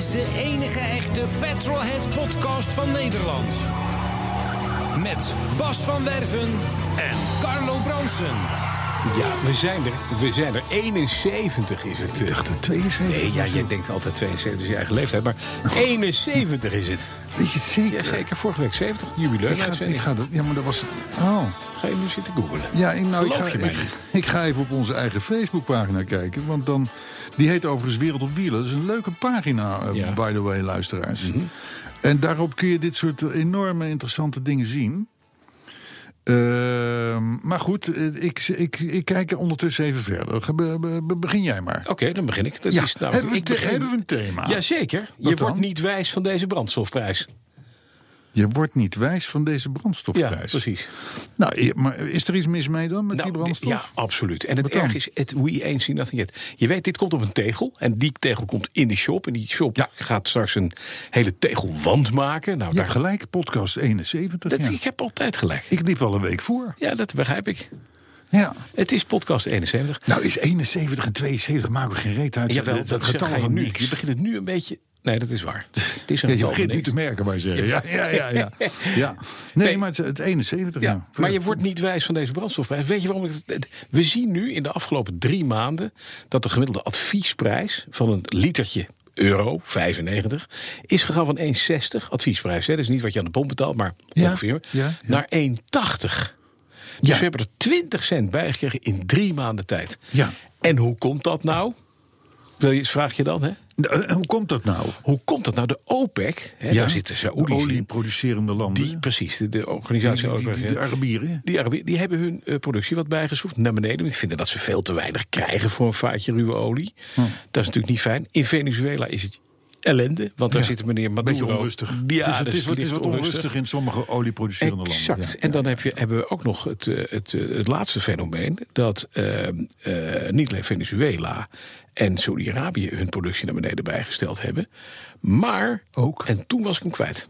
Is de enige echte Petrolhead podcast van Nederland. Met Bas van Werven en Carlo Bronsen. Ja, we zijn er. We zijn er. 71 is het. Ik dacht dat 72 Nee, ja, jij denkt altijd 72 is je eigen leeftijd. Maar 71 is het. Weet je het zeker? Ja, zeker. Vorige week 70, Ik ga, ik ga dat, ja, maar dat was... Oh. Ga je nu zitten googelen? Ja, ik, nou, ik, ga, je mij ik, niet? ik ga even op onze eigen Facebookpagina kijken. Want dan... Die heet overigens Wereld op Wielen. Dat is een leuke pagina, eh, Ja. Mhm. by the way, luisteraars. En daarop kun je dit soort enorme interessante dingen zien. Ehm, maar goed, eh, ik, ik, ik kijk ondertussen even verder. Ge- be- be- begin jij maar. Oké, dan begin ik. Dat Ja, is, nou, hebben, we ik begin- hebben we een thema? Jazeker. Je wordt niet wijs van deze brandstofprijs. Je wordt niet wijs van deze Ja, brandstofprijs. precies. Nou, maar is er iets mis mee dan met die Nou, brandstof? Ja, absoluut. En het erg is, het we ain't see nothing yet. Je weet, dit komt op een tegel. En die tegel komt in de shop. En die shop Ja. gaat straks een hele tegelwand maken. Nou, Je daar, hebt gelijk, podcast 71. dat, ja. Ik heb altijd gelijk. Ik liep al een week voor. Ja, dat begrijp ik. Ja. Het is podcast 71. Nou is 71 en 72 maken we geen reet uit. Jawel, dat getallen je van nu. niks. Je begint het nu een beetje... Nee, dat is waar. Het is een Ja, je begint nu te merken, maar zeggen. Ja, ja, ja. ja. ja. Nee, Nee. maar het, het 71, ja. Ja, maar je wordt niet wijs van deze brandstofprijs. Weet je waarom? ik het- We zien nu in de afgelopen drie maanden dat de gemiddelde adviesprijs van een litertje euro 95 is gegaan van 1,60 adviesprijs. Hè? Dat is niet wat je aan de pomp betaalt, maar ongeveer naar 1,80. Dus we hebben er 20 cent bij gekregen in drie maanden tijd. Ja. En hoe komt dat nou? Wil je, vraag je dan, hè? Eh, hoe komt dat nou? Hoe komt dat nou? De OPEC, hè, daar zitten Saoedi's olieproducerende landen. Die, precies, de, organisatie. die, die, die, OPEC, de Arabieren. die Arabieren die hebben hun eh, productie wat bijgeschroefd naar beneden. Want die vinden dat ze veel te weinig krijgen voor een vaatje ruwe olie. Hm. Dat is natuurlijk niet fijn. In Venezuela is het ellende. Want daar Ja, zit meneer Maduro. Beetje onrustig. Ja, het is, het is, wat- het is licht wat onrustig in sommige olieproducerende Exact. landen. Ja. En dan heb je, hebben we ook nog het, eh, het, het laatste fenomeen. Dat eh, eh, niet alleen Venezuela en Saudi-Arabië hun productie naar beneden bijgesteld hebben. Maar, Ook? en toen was ik hem kwijt.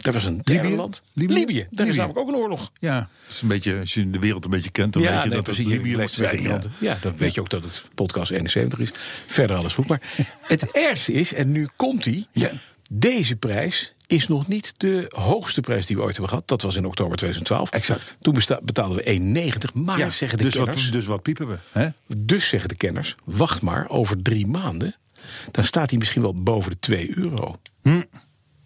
Er was een derde Libië? land. Libië? Libië. Daar is namelijk ook een oorlog. Ja, het is een beetje, als je de wereld een beetje kent, dan weet je nee, dat het. Libië in zijn. Ja. Ja, dan weet je ook dat het podcast 71 is. Verder alles goed. Maar het ergste is, en nu komt hij. Deze prijs is nog niet de hoogste prijs die we ooit hebben gehad. Dat was in oktober 2012. Exact. Toen betaalden we 1,90. Maar Ja, zeggen de dus, kenners... wat, dus wat piepen we? Hè? Dus zeggen de kenners, wacht maar, over drie maanden... dan staat hij misschien wel boven de 2 euro.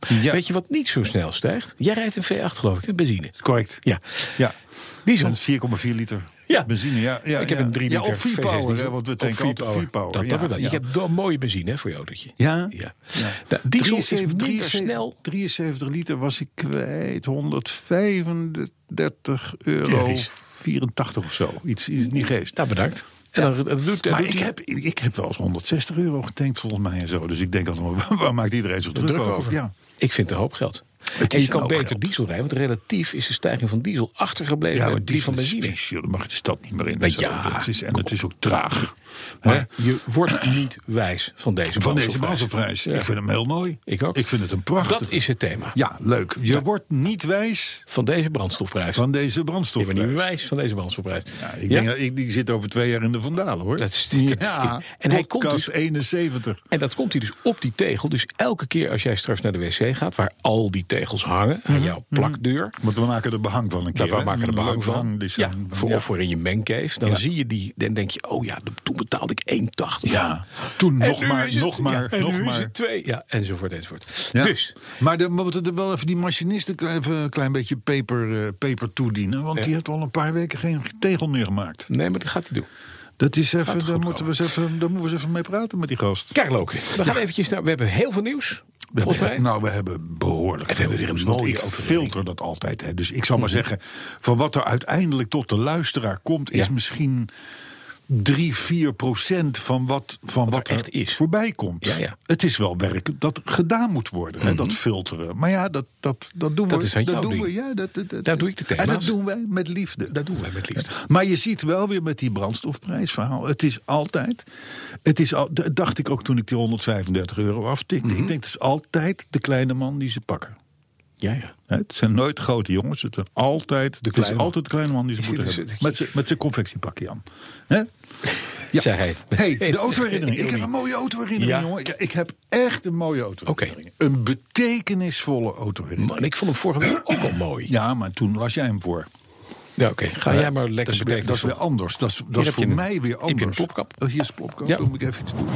Ja, Weet je wat niet zo snel stijgt? Jij rijdt een V8 geloof ik, hè? benzine. correct. Ja. Ja. Diesel. Dat is 4,4 liter Ja. benzine. Ja, ja, ik heb ja. een 3 Ja, liter op 4 V6 power, hè, want we tanken altijd 4 power. Dat, ja, ja. Je hebt wel mooie benzine hè, voor je autootje. Ja? ja. Ja. Nou, diesel is 73, minder 73 snel. 73 liter was ik kwijt. 135 euro. Jezus. 84 of zo. Iets, iets niet geest. Nou, bedankt. En dan, doet, Maar doet ik heb, ik heb wel eens 160 euro getankt volgens mij en zo. Dus ik denk altijd, waar maakt iedereen zich druk, druk over? over. Ja. Ik vind het een hoop geld. En je kan beter geld. diesel rijden, want relatief is de stijging van diesel achtergebleven Ja, maar die van benzine. vies, joh. Dan mag je de stad niet meer in. Zo, ja. is, en het is ook traag. Maar je wordt niet wijs van deze Van deze brandstofprijs. brandstofprijs. Ja. Ik vind hem heel mooi. Ik ook. Ik vind het een prachtig. Dat is het thema Ja, leuk. Je wordt niet wijs van deze brandstofprijs. van deze je wordt brandstofprijs. niet wijs van deze brandstofprijs. Ja, ik denk, dat ik, die zit over twee jaar in de Vandalen, hoor. Dat is- ja, en hij komt dus- 71. En dat komt hij dus op die tegel. Dus elke keer als jij straks naar de wc gaat, waar al die tegels hangen aan jouw plakdeur. Want we maken er behang van een keer. We maken er behang van. behangdesign Ja, van- voor. Of voor in je mancave. Dan zie je die. Dan denk je, oh ja, de- toen betaalde ik 1,80. Ja, toen En nog maar, is het- nog maar, ja, en nog nu is maar. het twee. Ja, enzovoort, enzovoort. Ja. Dus, Maar de, we moeten er wel even die machinisten even een klein beetje peper, eh, peper toedienen. Want Ja. die heeft al een paar weken geen tegel meer gemaakt. nee, maar dat gaat hij doen. Dat is even, daar, moeten we eens even, daar moeten we eens even mee praten met die gast. Kerloken. We gaan eventjes naar. We hebben heel veel nieuws. We volgens mij. nou, we hebben behoorlijk we hebben weer een Ik filter dat altijd. Hè. Dus ik zal maar zeggen, van wat er uiteindelijk tot de luisteraar komt... is misschien 3, 4 procent van wat, van wat, er echt is. voorbij komt. Ja, Mhm. ja. Het is wel werk dat gedaan moet worden, hè, dat filteren. Maar ja, dat, dat, dat doen Dat we. is aan dat jouw doen ding. we. Ja, dat, dat, dat- Daar doe ik de En dat thema's. doen wij met liefde. Dat doen wij met liefde. Maar je ziet wel weer met die brandstofprijsverhaal. Het is altijd. Het is al, dacht ik ook toen ik die 135 euro aftikte. Mhm. Ik denk, het is altijd de kleine man die ze pakken. Ja, ja. Het zijn nooit grote jongens. Het, zijn altijd, de kleine het is altijd de kleine man die ze moeten hebben. Met zijn- Met zijn confectiepakje aan. Hè? Ja. Zei hij. Hey, de autoherinnering. Ik heb een mooie autoherinnering, Ja. jongen. Ja, ik heb echt een mooie autoherinnering. Een betekenisvolle autoherinnering. Man, ik vond hem vorige week ook al mooi. Ja, maar toen las jij hem voor. Ja, oké. Ga jij maar lekker dat is, weer, dat is weer anders. Dat is, dat is voor een- mij weer heb je anders. een plopkap? Oh, hier is plopkap. Ja. Dan moet ik even iets doen.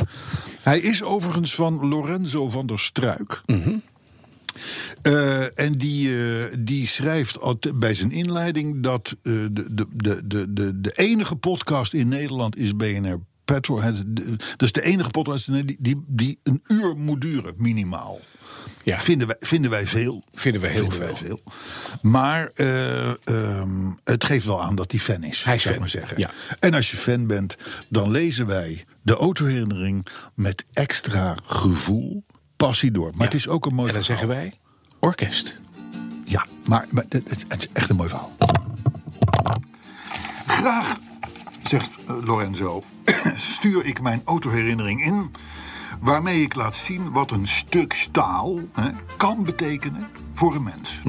Hij is overigens van Lorenzo van der Struik. Mhm. Eh, en die, eh, die schrijft bij zijn inleiding dat eh, de, de, de, de, de, de enige podcast in Nederland is BNR Petrolheads. De- Dat is de enige podcast die, die, die een uur moet duren, minimaal. Ja. Vinden, wij, vinden wij veel. Vinden wij heel Vinden wij veel. veel. Maar eh, ehm, het geeft wel aan dat hij fan is. Hij is zou ik fan, maar zeggen. ja. En als je fan bent, dan lezen wij de autoherinnering met extra gevoel, passie door. Maar het is ook een mooi En dan verhaal. zeggen wij orkest. Ja, maar, maar het, het- het is echt een mooi verhaal. Graag, zegt eh, Lorenzo, stuur ik mijn autoherinnering in. Waarmee ik laat zien wat een stuk staal hè, kan betekenen voor een mens.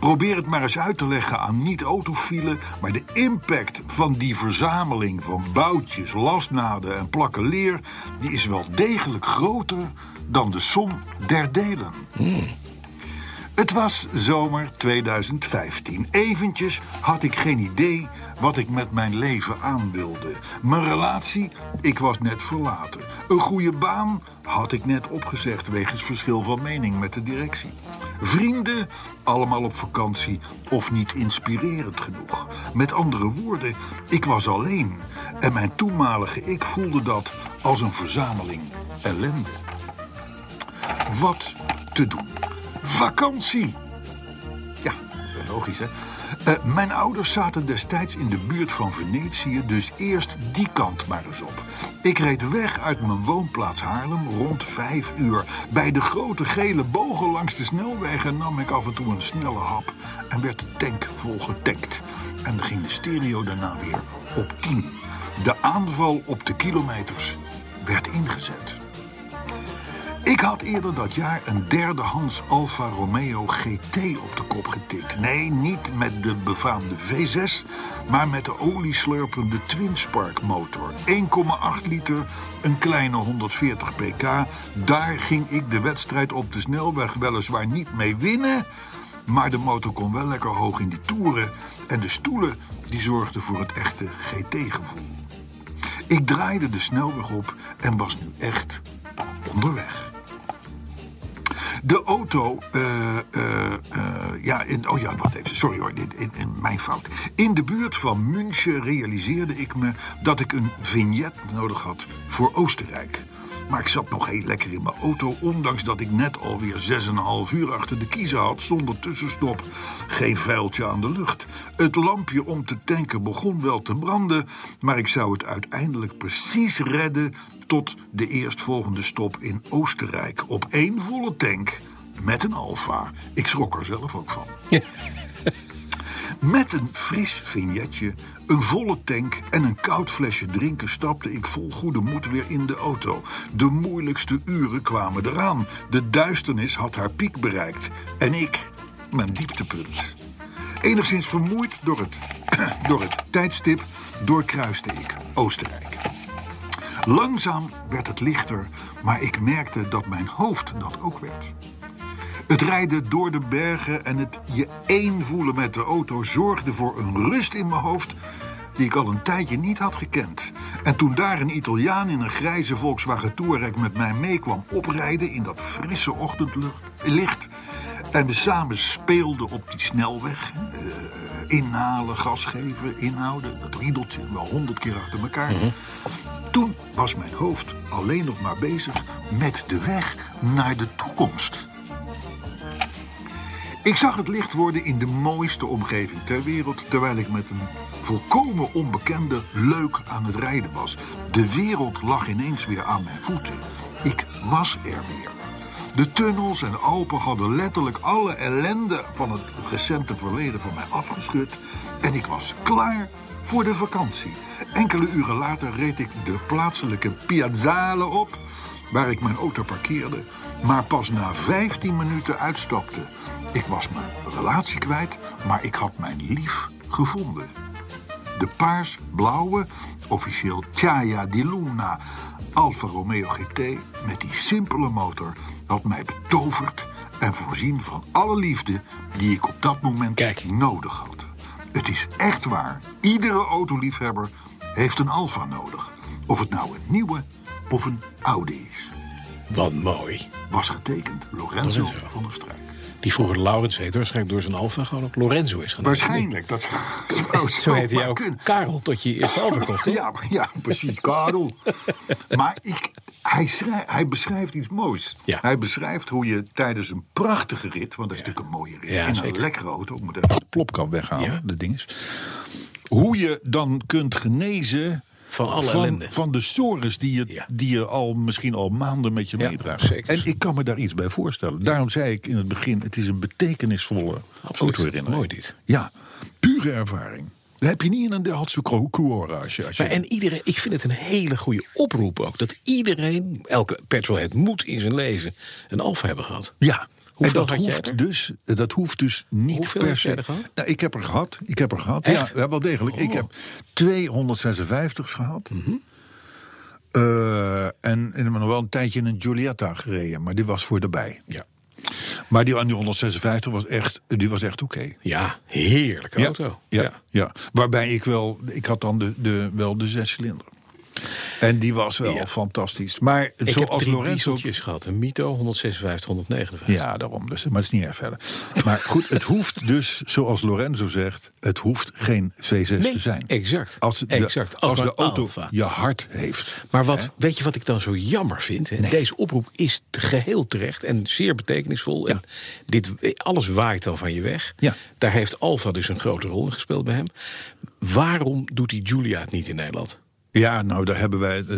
Probeer het maar eens uit te leggen aan niet-autofielen. Maar de impact van die verzameling van boutjes, lasnaden en plakken leer... die is wel degelijk groter dan de som der delen. Het was zomer 2015. Eventjes had ik geen idee wat ik met mijn leven aan wilde. Mijn relatie, ik was net verlaten. Een goede baan had ik net opgezegd wegens verschil van mening met de directie. Vrienden, allemaal op vakantie of niet inspirerend genoeg. Met andere woorden, ik was alleen. En mijn toenmalige ik voelde dat als een verzameling ellende. Wat te doen? Vakantie! Ja, logisch hè. Eh, mijn ouders zaten destijds in de buurt van Venetië, dus eerst die kant maar eens op. Ik reed weg uit mijn woonplaats Haarlem rond vijf uur. Bij de grote gele bogen langs de snelwegen nam ik af en toe een snelle hap en werd de tank vol getankt. En dan ging de stereo daarna weer op 10. De aanval op de kilometers werd ingezet. Ik had eerder dat jaar een derdehands Alfa Romeo GT op de kop getikt. Nee, niet met de befaamde V6, maar met de olieslurpende Twinspark motor. 1,8 liter, een kleine 140 pk. Daar ging ik de wedstrijd op de snelweg weliswaar niet mee winnen... maar de motor kon wel lekker hoog in die toeren... en de stoelen die zorgden voor het echte GT-gevoel. Ik draaide de snelweg op en was nu echt onderweg. De auto, eh, eh, eh, ja, in, oh ja, wacht even, sorry hoor, in, in, in mijn fout. In de buurt van München realiseerde ik me dat ik een vignet nodig had voor Oostenrijk. Maar ik zat nog heel lekker in mijn auto, ondanks dat ik net alweer 6,5 uur achter de kiezen had zonder tussenstop. Geen vuiltje aan de lucht. Het lampje om te tanken begon wel te branden, maar ik zou het uiteindelijk precies redden tot de eerstvolgende stop in Oostenrijk. Op één volle tank met een Alfa. Ik schrok er zelf ook van. Met een fris vignetje, een volle tank en een koud flesje drinken stapte ik vol goede moed weer in de auto. De moeilijkste uren kwamen eraan. De duisternis had haar piek bereikt en ik mijn dieptepunt. Enigszins vermoeid door het, door het tijdstip doorkruiste ik Oostenrijk. Langzaam werd het lichter, maar ik merkte dat mijn hoofd dat ook werd. Het rijden door de bergen en het je één voelen met de auto zorgde voor een rust in mijn hoofd die ik al een tijdje niet had gekend. En toen daar een Italiaan in een grijze Volkswagen Touareg met mij meekwam oprijden in dat frisse ochtendlicht en we samen speelden op die snelweg, eh, inhalen, gas geven, inhouden, dat riedeltje wel honderd keer achter elkaar. Toen was mijn hoofd alleen nog maar bezig met de weg naar de toekomst. Ik zag het licht worden in de mooiste omgeving ter wereld, terwijl ik met een volkomen onbekende leuk aan het rijden was. De wereld lag ineens weer aan mijn voeten. Ik was er weer. De tunnels en Alpen hadden letterlijk alle ellende van het recente verleden van mij afgeschud. En ik was klaar voor de vakantie. Enkele uren later reed ik de plaatselijke piazzale op, waar ik mijn auto parkeerde, maar pas na 15 minuten uitstapte. Ik was mijn relatie kwijt, maar ik had mijn lief gevonden. De paars-blauwe, officieel Chaya di Luna, Alfa Romeo GT met die simpele motor had mij betoverd en voorzien van alle liefde die ik op dat moment Kijk. nodig had. Het is echt waar. Iedere autoliefhebber heeft een Alfa nodig. Of het nou een nieuwe of een oude is. Wat mooi. Was getekend Lorenzo, Lorenzo. van der Struik. Die vroeger Laurens heette, waarschijnlijk door zijn Alfa gewoon ook Lorenzo is genoemd. Waarschijnlijk, dat zou Zo heette jij maar ook kunnen. Karel tot je eerste Alfa kocht, hè? Ja, ja, precies, Karel. maar ik, hij, hij beschrijft iets moois. Ja. Hij beschrijft hoe je tijdens een prachtige rit... want dat is natuurlijk een mooie rit... Ja, zeker. een lekkere auto... even de plopkap weghalen, Ja. de ding is... hoe je dan kunt genezen... Van alle van, ellende. van de sores die je, Ja. die je al misschien al maanden met je Ja, meedraagt. zeker. En ik kan me daar iets bij voorstellen. Daarom zei ik in het begin: het is een betekenisvolle autoherinnering. Mooi dit. Ja, pure ervaring. Dat heb je niet in een Daihatsu Cuora. Als je, als je, Maar en iedereen, ik vind het een hele goede oproep ook. Dat iedereen, elke petrolhead moet in zijn leven een Alfa hebben gehad. ja, en dat hoeft, dus, dat hoeft dus niet Hoeveel per se. Nou, ik heb er gehad. Ik heb er gehad. Echt? Ja, wel degelijk. Ik heb 256 gehad. Mhm. Eh, en, en ik heb nog wel een tijdje in een Giulietta gereden, maar die was voor erbij. Ja. Maar die aan die 156 was echt, die was echt oké. Ja, heerlijke auto. Ja, ja. waarbij ik wel, ik had dan de, de, wel de zescilinder. En die was wel Ja. fantastisch. Maar Ik heb zoals drie Lorenzo. gehad. Een Mito, 156, 159. Ja, daarom. Dus, maar het is niet erg verder. Maar goed, het hoeft dus, zoals Lorenzo zegt, het hoeft geen V6 Nee, te zijn. exact. Als, de, Exact. als, Als de auto je hart heeft. Maar wat, weet je wat ik dan zo jammer vind? Deze oproep is geheel terecht en zeer betekenisvol. En dit, alles waait al van je weg. Ja. Daar heeft Alfa dus een grote rol in gespeeld bij hem. Waarom doet die Julia het niet in Nederland? Ja, nou, daar hebben wij. eh,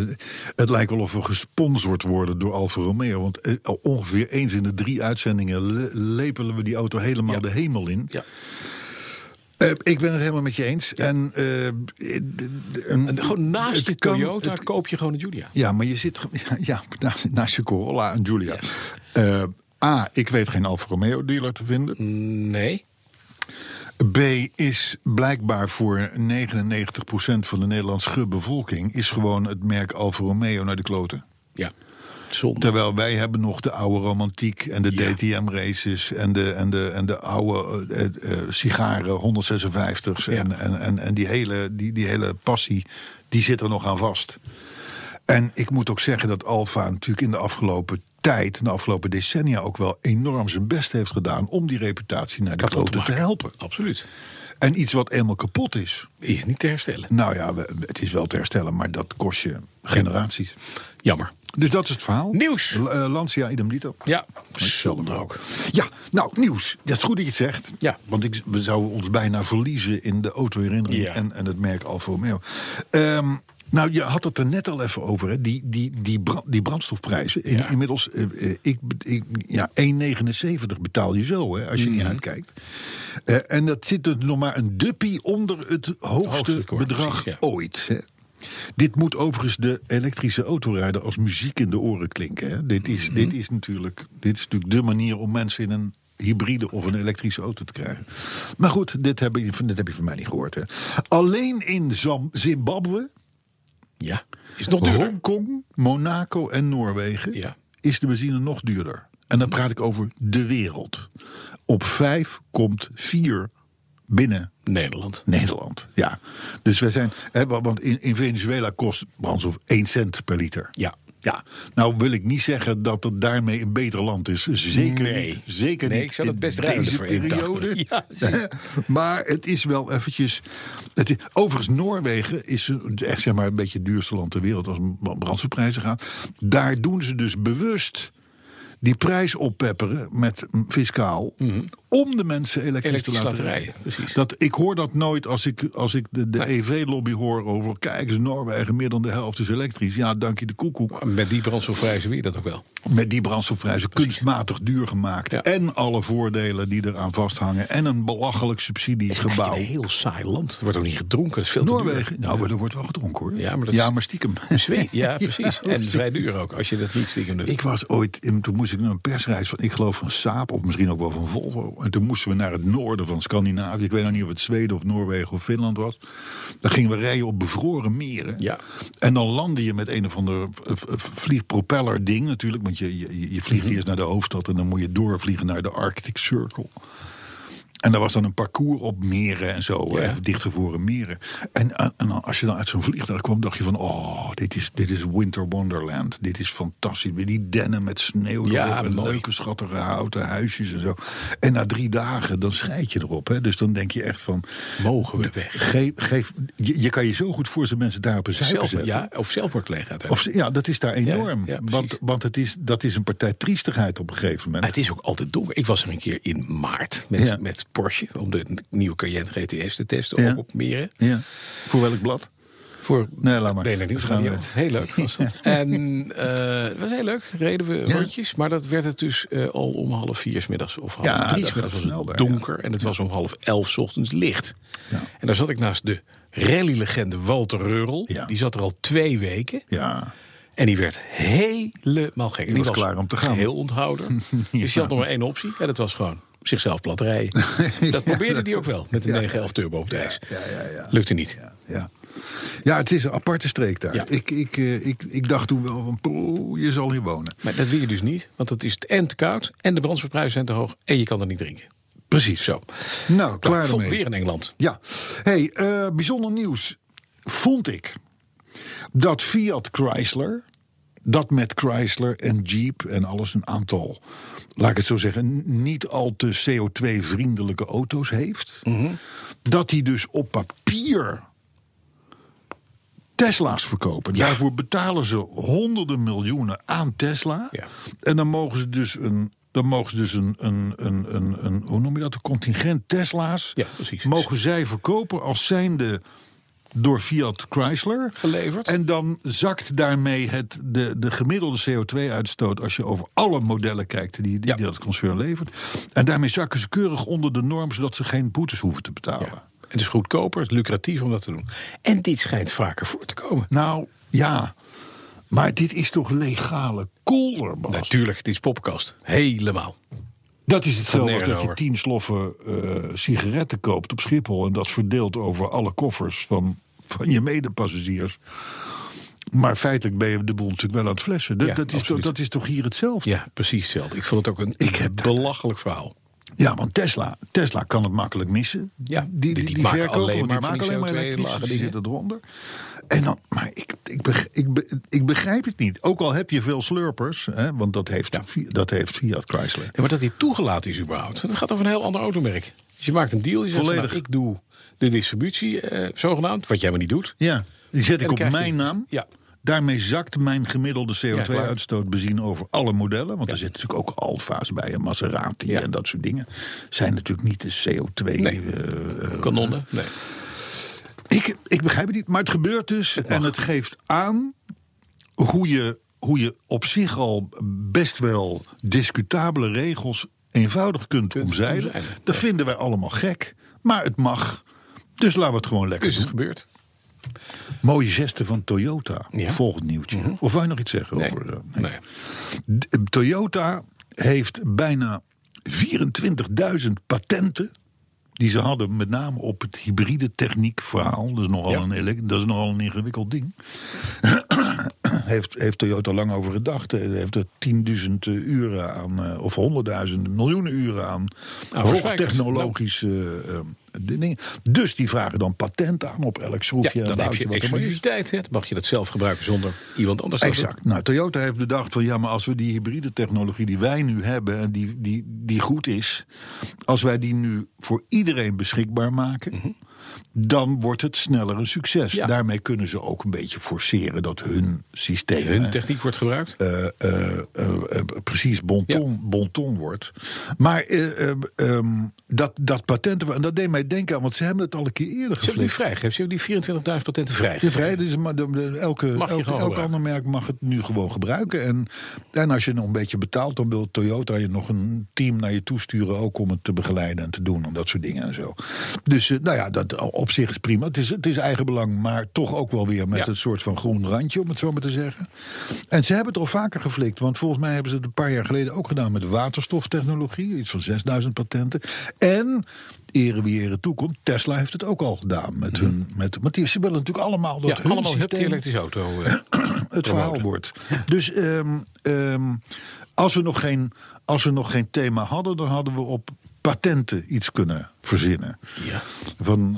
Het lijkt wel of we gesponsord worden door Alfa Romeo. Want eh, ongeveer eens in de drie uitzendingen le- lepelen we die auto helemaal Ja. de hemel in. Ja. Eh, ik ben het helemaal met je eens. En, een- En gewoon naast kan- Toyota het- koop je gewoon een Julia. ja, maar je zit ja, naast, naast je Corolla en Giulia. Eh, A, ik weet geen Alfa Romeo dealer te vinden. Nee. B, is blijkbaar voor 99% van de Nederlandse bevolking... is gewoon het merk Alfa Romeo naar de kloten. Ja. Zonde. Terwijl wij hebben nog de oude romantiek en de Ja. DTM-races... En de, en, de, en de oude eh, eh, sigaren 156's. En, en, en, en die, hele, die, die hele passie, die zit er nog aan vast. En ik moet ook zeggen dat Alfa natuurlijk in de afgelopen tijd... in de afgelopen decennia ook wel enorm zijn best heeft gedaan... om die reputatie naar de Kapot te helpen. Absoluut. En iets wat eenmaal kapot is... Is niet te herstellen. Nou ja, het is wel te herstellen, maar dat kost je generaties. Jammer. Dus dat is het verhaal. Nieuws. L- eh, Lancia, idem dito. Ja. Zonde ook. Ja, nou, nieuws. Dat is goed dat je het zegt. Ja. Want ik, we zouden ons bijna verliezen in de autoherinnering Ja. en, en het merk Alfa Romeo. Ehm, nou, je had het er net al even over, hè? Die, die, die, die brandstofprijzen. In, Ja. Inmiddels, eh, eh, ik, ik, ja, 1,79 betaal je zo, hè, als je Mhm. niet uitkijkt. Eh, en dat zit er nog maar een duppie onder het hoogste Hoogste bedrag precies, ja. ooit. Hè. Dit moet overigens de elektrische autorijder als muziek in de oren klinken. Hè. Dit, is, Mhm. dit, is natuurlijk, dit is natuurlijk de manier om mensen in een hybride of een elektrische auto te krijgen. Maar goed, dit heb je, dit heb je van mij niet gehoord. Hè. Alleen in Zimbabwe, Ja. Is nog duurder. Hongkong, Monaco en Noorwegen Ja. is de benzine nog duurder. En dan praat ik over de wereld. Op vijf komt vier binnen Nederland. Nederland. Ja. Dus wij zijn. Hè, wa- want in, in Venezuela kost brandstof 1 cent per liter. Ja. Ja, nou wil ik niet zeggen dat het daarmee een beter land is. Zeker Nee. niet. Zeker Nee, niet. ik zou dat in best deze voor 1,80. periode. Ja, maar het is wel eventjes. Het is, overigens, Noorwegen is echt zeg maar, een beetje het duurste land ter wereld als het om brandstofprijzen gaat. Daar doen ze dus bewust die prijs oppepperen met mm, fiscaal. om de mensen elektrisch, Elektrisch te laten rijden. precies. Dat, ik hoor dat nooit als ik, als ik de, de EV-lobby hoor over. Kijk eens, Noorwegen, meer dan de helft is elektrisch. Ja, dank je de koekoek. Met die brandstofprijzen wil je dat ook wel. Met die brandstofprijzen kunstmatig duur gemaakt. Ja. En alle voordelen die eraan vasthangen. En een belachelijk subsidiegebouw. Een heel saai land. Er wordt ook niet gedronken. Dat is veel te. Noorwegen, nou, maar er wordt wel gedronken hoor. Ja, maar dat stiekem. Zweden, ja, precies. en vrij duur ook, als je dat niet stiekem doet. Ik was ooit, toen moest ik naar een persreis van, ik geloof van Saab of misschien ook wel van Volvo. En toen moesten we naar het noorden van Scandinavië. Ik weet nog niet of het Zweden of Noorwegen of Finland was. Dan gingen we rijden op bevroren meren. Ja. En dan landde je met een of ander vliegpropeller ding natuurlijk. Want je, je, je vliegt eerst naar de hoofdstad en dan moet je doorvliegen naar de Arctic Circle. En daar was dan een parcours op meren en zo, Ja. dichtgevroren meren. En, en, en als je dan uit zo'n vliegtuig kwam, dacht je van... oh, dit is, dit is Winter Wonderland. Dit is fantastisch. Weer die dennen met sneeuw Ja, erop en mooi. leuke schattige houten huisjes en zo. En na drie dagen, dan scheid je erop. Hè. Dus dan denk je echt van... Mogen we weg? Geef, geef, je, je kan je zo goed voor zijn mensen daar op een zuipen Zelf, zetten. ja, of zelfmoordpleeg Of, ja, dat is daar enorm. ja, want want het is, dat is een partij triestigheid op een gegeven moment. Het is ook altijd donker. Ik was er een keer in maart met, Ja. met Porsche om de nieuwe Cayenne GTS te testen. Ja. Op meren. Ja. Voor welk blad? Voor Nee, laat maar. Gaan we- Radio. Heel leuk was dat. En eh, het was heel leuk. Reden we Ja. rondjes. Maar dat werd het dus eh, al om half vier 's middags. Of half Ja, drie dat middags was snel het daar, donker. En het was om half elf 's ochtends licht. Ja. En daar zat ik naast de rallylegende Walter Reurel. Ja. Die zat er al twee weken. Ja. En die werd helemaal gek. En was klaar om te gaan. Heel onthouder. Dus die had nog maar één optie. En dat was gewoon zichzelf plat rijden. dat probeerde hij ook wel. Met de 911 turbo op de ijs. Ja, ja, ja. Lukte niet. Ja. ja, het is een aparte streek daar. Ja. Ik, ik, eh, ik, ik dacht toen wel van, poeh, je zal hier wonen. Maar dat wil je dus niet. Want het is en te koud. En de brandstofprijzen zijn te hoog. En je kan er niet drinken. Precies. Zo. Nou, klaar ermee. Weer in Engeland. Ja. hey, eh, bijzonder nieuws vond ik dat Fiat Chrysler, dat met Chrysler en Jeep en alles een aantal, laat ik het zo zeggen, niet al te CO2-vriendelijke auto's heeft. Dat die dus op papier Tesla's verkopen. Ja. Daarvoor betalen ze honderden miljoenen aan Tesla. Ja. En dan mogen ze dus een. Dan mogen ze dus een, een, een, een, een hoe noem je dat, een contingent Tesla's. Ja, precies. Mogen zij verkopen als zijnde door Fiat Chrysler. Geleverd. En dan zakt daarmee het, de, de gemiddelde CO2-uitstoot... als je over alle modellen kijkt die, die, Ja. die dat concern levert. En daarmee zakken ze keurig onder de norm... zodat ze geen boetes hoeven te betalen. Ja. Het is goedkoper, het is lucratief om dat te doen. En dit schijnt vaker voor te komen. Nou, ja. Maar dit is toch legale kolder? Natuurlijk, het is poppenkast. Helemaal. Dat is hetzelfde als dat je tien sloffen eh, sigaretten koopt op Schiphol... en dat verdeelt over alle koffers van, van je medepassagiers. Maar feitelijk ben je de boel natuurlijk wel aan het flessen. Dat, Ja, dat, is, toch, dat is toch hier hetzelfde? Ja, precies hetzelfde. Ik vond het ook een Ik heb- belachelijk verhaal. Ja, want Tesla, Tesla kan het makkelijk missen. Ja, die, die- die, die die, verkopen, alleen want die maar maken die alleen maar CO2 elektrisch, lage die zitten eronder. En dan, maar ik, ik, beg- ik, ik begrijp het niet. Ook al heb je veel slurpers, hè, want dat heeft, dat heeft Fiat Chrysler. Ja, maar dat dit toegelaten is überhaupt. Het gaat over een heel ander automerk. Dus je maakt een deal. Je zegt, Volledig. nou, ik doe de distributie eh, zogenaamd. Wat jij maar niet doet. Ja, die zet ik op je- mijn naam. Ja. Daarmee zakt mijn gemiddelde Ja, klaar. CO2-uitstoot bezien over alle modellen. Want er zitten natuurlijk ook Alfa's bij en Maserati en dat soort dingen. Zijn natuurlijk niet de CO2. Nee. eh, eh, Kanonnen. Nee. ik, ik begrijp het niet, maar het gebeurt dus. en het geeft aan hoe je, hoe je op zich al best wel discutabele regels eenvoudig kunt, Kunt omzeilen. omzeilen, Dat vinden wij allemaal gek, maar het mag. Dus laten we het gewoon lekker Dus het doen. gebeurt. Mooie geste van Toyota. Ja. Mhm. Volgend nieuwtje. Of wou je nog iets zeggen Nee. over... eh, nee. D- Toyota heeft bijna 24.000 patenten. Die ze hadden met name op het hybride techniek verhaal. Dat is nogal, Ja. een, dat is nogal een ingewikkeld ding. heeft, heeft Toyota lang over gedacht. Hij heeft er 10.000 uren aan, eh, of 100.000 miljoenen uren aan. Nou, hoogtechnologische eh, eh, dingen. Dus die vragen dan patent aan op elk Ja, schroefje en dan heb je exclusiviteit. Hè? Dan mag je dat zelf gebruiken zonder iemand anders. Exact. Nou, Toyota heeft bedacht van ja, maar als we die hybride technologie die wij nu hebben en die, die, die goed is, als wij die nu voor iedereen beschikbaar maken, dan wordt het sneller een succes. Ja. Daarmee kunnen ze ook een beetje forceren dat hun systeem Hun techniek wordt gebruikt. eh, eh, eh, precies bon ton, bon ton wordt. Maar eh, eh, ehm, dat, dat patenten, en dat deed mij denken aan, want ze hebben het al een keer eerder Ze hebben die vrijgegeven. Ze hebben die 24.000 patenten Ja, vrijgegeven. vrij, dus maar de, de- elke, elke, elk ander merk mag het nu gewoon gebruiken. En, en als je nog een beetje betaalt, dan wil Toyota je nog een team naar je toesturen. Ook om het te begeleiden en te doen en dat soort dingen en zo. Dus nou ja, dat op zich is prima. Het is, het is eigen belang, maar toch ook wel weer met Ja. het soort van groen randje, om het zo maar te zeggen. En ze hebben het al vaker geflikt. Want volgens mij hebben ze het een paar jaar geleden ook gedaan met waterstoftechnologie. Iets van 6000 patenten. En ere wie ere toekomt, Tesla heeft het ook al gedaan. Met hun, met, want die, ze willen natuurlijk allemaal dat Mhm. Ja, hun allemaal die systeem elektrische auto. eh. het verhaal wordt. Dus ehm, ehm, als, we nog geen, als we nog geen thema hadden, dan hadden we op patenten iets kunnen verzinnen. ja. Van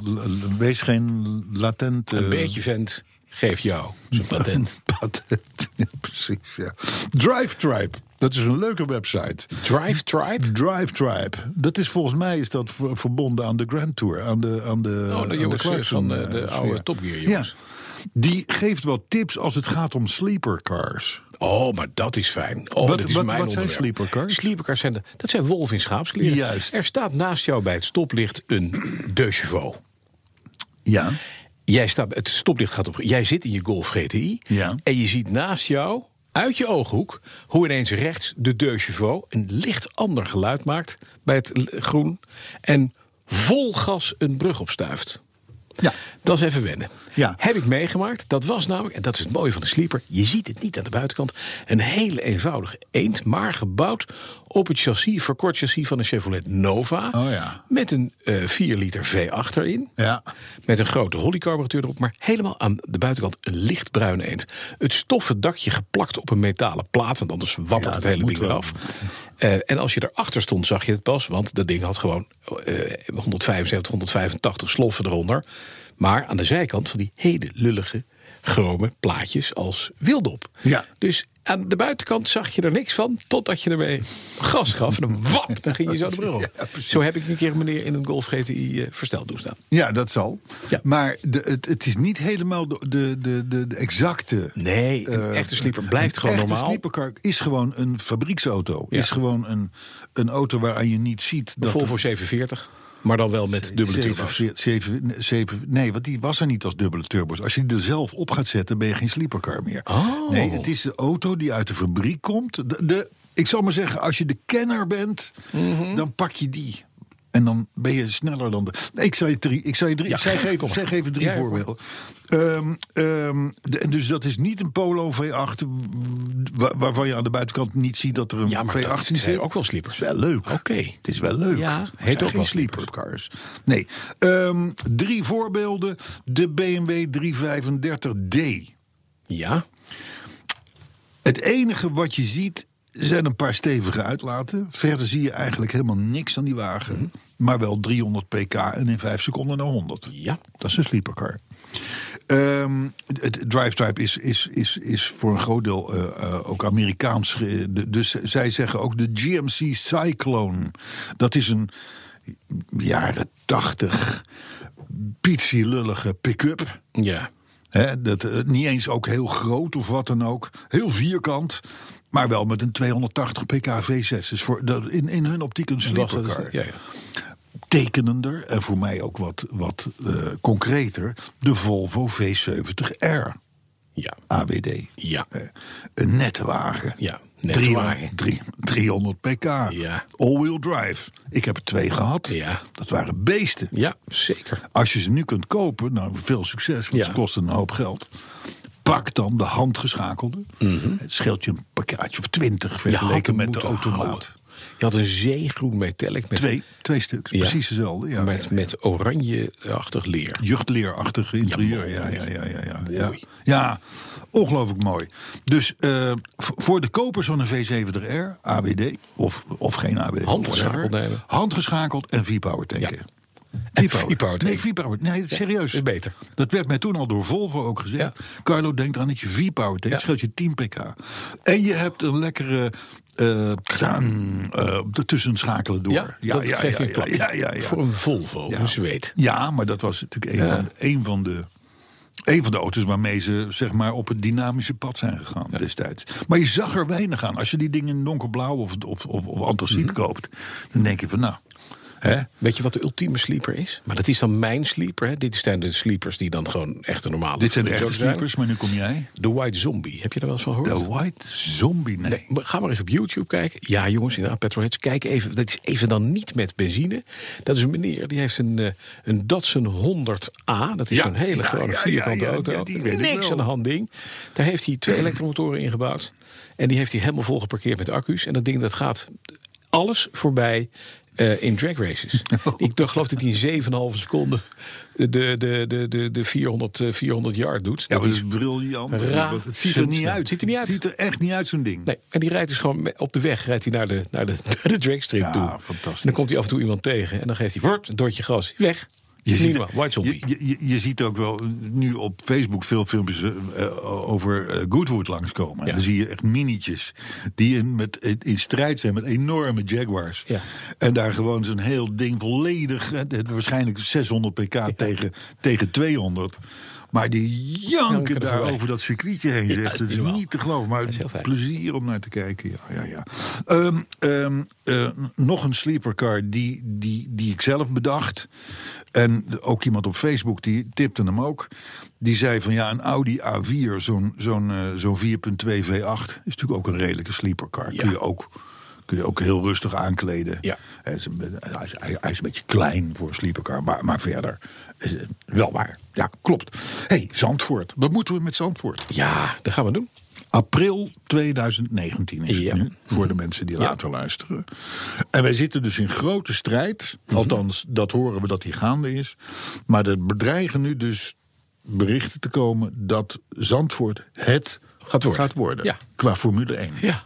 wees geen latente. Een beetje vent, geef jou zijn patent. patent. Ja, precies, ja. Drive Tribe. Dat is een leuke website. Drive Tribe? Drive Tribe. Dat is volgens mij is dat ver- verbonden aan de Grand Tour. Aan de, aan de, Oh, aan de Clarkson, van de, de eh, oude. Top Gear jongens. Ja. Die geeft wat tips als het gaat om sleepercars. Oh, maar dat is fijn. Oh, Wat- dat is wat- mijn wat zijn sleepercars? Sleepercars zijn de, dat zijn wolven in schaapskleren. Juist. Er staat naast jou bij het stoplicht een De Chevaux. Ja. Jij staat, het stoplicht gaat op. Jij zit in je Golf GTI. Ja. En je ziet naast jou, uit je ooghoek, hoe ineens rechts de De Chevaux een licht ander geluid maakt bij het groen. En vol gas een brug opstuift. Ja. Dat is even wennen. Ja. Heb ik meegemaakt. Dat was namelijk, en dat is het mooie van de sleeper. Je ziet het niet aan de buitenkant. Een hele eenvoudige eend, maar gebouwd op het chassis, verkort chassis van een Chevrolet Nova. Oh ja. Met een eh 4 liter V8 erin. Ja. Met een grote holycarburateur erop, maar helemaal aan de buitenkant een lichtbruine eend. Het stoffen dakje geplakt op een metalen plaat, want anders Ja, het hele ding eraf. Eh, en als je erachter stond, zag je het pas, want dat ding had gewoon eh 175, 185 sloffen eronder. Maar aan de zijkant van die hele lullige, chrome plaatjes als wildop. Ja. Dus aan de buitenkant zag je er niks van, totdat je ermee gas gaf. En dan wap, dan ging je zo de brug op. Ja, zo heb ik een keer een meneer in een Golf GTI eh, versteld doen staan. Ja, dat zal. Ja. Maar de, het, het is niet helemaal de, de, de, de, exacte. Nee, een eh, echte sleeper blijft een gewoon echte normaal. sleepercar is gewoon een fabrieksauto. Ja. Is gewoon een, een auto waaraan je niet ziet dat. Volvo er- 740, maar dan wel met dubbele Zeven- turbo's. zeven- zeven- nee, want die was er niet als dubbele turbo's. Als je die er zelf op gaat zetten, ben je geen sleepercar meer. Oh. Nee, het is de auto die uit de fabriek komt. De, de, ik zal maar zeggen, als je de kenner bent, Mhm. dan pak je die. En dan ben je sneller dan de. Nee, ik je drie. Ik je drie. Ja, ik geef, maar. zeg even drie Ja, voorbeelden. De- en dus dat is niet een Polo V8, wa- waarvan je aan de buitenkant niet ziet dat er een Ja, maar V18 dat zit. ook wel sleepers. Het is wel leuk. Oké. Het is wel leuk. Ja, Het heet ook geen wel sleepercars. Nee. Ehm, drie voorbeelden. De BMW 335D. Ja, Het enige wat je ziet zijn een paar stevige uitlaten. Verder zie je eigenlijk helemaal niks aan die wagen. Mhm. Maar wel 300 pk en in 5 seconden naar 100. ja. Dat is een sleepercar. Ehm, het Drive Tribe is, is, is, is voor een groot deel eh, eh, ook Amerikaans. Dus zij zeggen ook de GMC Cyclone. Dat is een jaren 80 lullige pick-up. Ja. Hè, dat, eh, niet eens ook heel groot of wat dan ook. Heel vierkant. Maar wel met een 280 pk V6. Dus voor, dat, in, in hun optiek een sleepercar ja, ja. tekenender en voor mij ook wat, wat eh, concreter de Volvo V70R Ja. AWD. Ja. Eh, een nette wagen. Ja, nette 300, wagen. drie- 300 pk. Ja. All-wheel drive. Ik heb er twee gehad. Ja. Dat waren beesten. Ja, zeker. Als je ze nu kunt kopen, nou veel succes, want Ja. ze kosten een hoop geld. Pak dan de handgeschakelde. Het scheelt je een pakje of twintig vergeleken met de automaat. houden. Je had een zeegroen metallic met, Twee, twee stuks, Ja. precies dezelfde. Ja, met, ja. met oranje-achtig leer. Juchtleerachtige interieur. Ja, ja, ja, ja. ja, ja. Ongelooflijk mooi. Dus v- voor de kopers van een V70R, ABD, of, of geen ABD. Handgeschakeld whatever. Handgeschakeld en V-power tanken. Ja. V-Power. Nee, V-Power. Nee, serieus. is beter. Dat werd mij toen al door Volvo ook gezegd. Ja. Carlo, denk aan dat je V-Power tank. Ja. scheelt je 10 pk. En je hebt een lekkere... eh kraan, eh, ertussen schakelen door. Ja, een klap. ja, ja, ja. Voor een Volvo, Ja. een zweet. Ja, maar dat was natuurlijk een, Ja. van, een, van de, een van de auto's waarmee ze zeg maar, op het dynamische pad zijn gegaan destijds. Maar je zag er weinig aan. Als je die dingen in donkerblauw of, of, of, of antraciet Mhm. koopt, dan denk je van nou. Hè? Weet je wat de ultieme sleeper is? Maar dat is dan mijn sleeper. Hè? Dit zijn de sleepers die dan gewoon echt een normale Dit zijn de echte sleepers, maar nu kom jij. De White Zombie. Heb je daar wel eens van gehoord? De White Zombie, nee. Nee, maar ga maar eens op YouTube kijken. Ja, jongens, inderdaad, Petrolheads. Kijk even. Dat is even dan niet met benzine. Dat is een meneer die heeft een, eh, een Datsun 100A. Dat is Ja, zo'n hele grote ja, vierkante ja, auto. Niks aan de hand ding. Daar heeft hij twee elektromotoren ingebouwd. En die heeft hij helemaal vol geparkeerd met accu's. En dat ding dat gaat alles voorbij eh, in drag races. Ik dacht, geloof dat hij in 7,5 seconden de, de, de, de, de 400, eh, 400 yard doet. Ja, Dat is dat is briljant. Het ziet er niet uit. Ziet er niet uit. Het ziet er echt niet uit, zo'n ding. Nee, en die rijdt dus gewoon op de weg rijdt hij naar de, naar de, naar de dragstrip Ja, toe. fantastisch. En dan komt hij af en toe iemand tegen en dan geeft hij een doortje gas. Weg. Je ziet, normaal. White Zombie. je, je, je ziet ook wel nu op Facebook veel filmpjes eh, eh, over eh, Goodwood langskomen. Ja. Dan zie je echt minietjes die in, met, in strijd zijn met enorme Jaguars. Ja. En daar gewoon zo'n heel ding volledig, het- waarschijnlijk 600 pk tegen, tegen 200. Maar die janken daar over dat circuitje heen. Ja, zegt. Het is niet te geloven, maar fijn. plezier om naar te kijken. Ja, ja, ja. Ehm, ehm, eh, nog een sleepercar die, die, die ik zelf bedacht. En ook iemand op Facebook die tipte hem ook. Die zei van ja, een Audi A4, zo'n zo'n eh, zo'n 4.2 V8... is natuurlijk ook een redelijke sleepercar. Ja. Kun, je ook, kun je ook heel rustig aankleden. Ja. Hij, is een, hij, is, hij- hij is een beetje klein voor een sleepercar, maar, maar verder is het wel waar. Ja, klopt. hey, Zandvoort. Wat moeten we met Zandvoort? Ja, dat gaan we doen. April 2019 is Ja. het nu, voor de mensen die Ja. later luisteren. En wij zitten dus in grote strijd. Mhm. Althans, dat horen we dat die gaande is. Maar er bedreigen nu dus berichten te komen dat Zandvoort het Gaat worden. Ja. Qua Formule 1. Ja.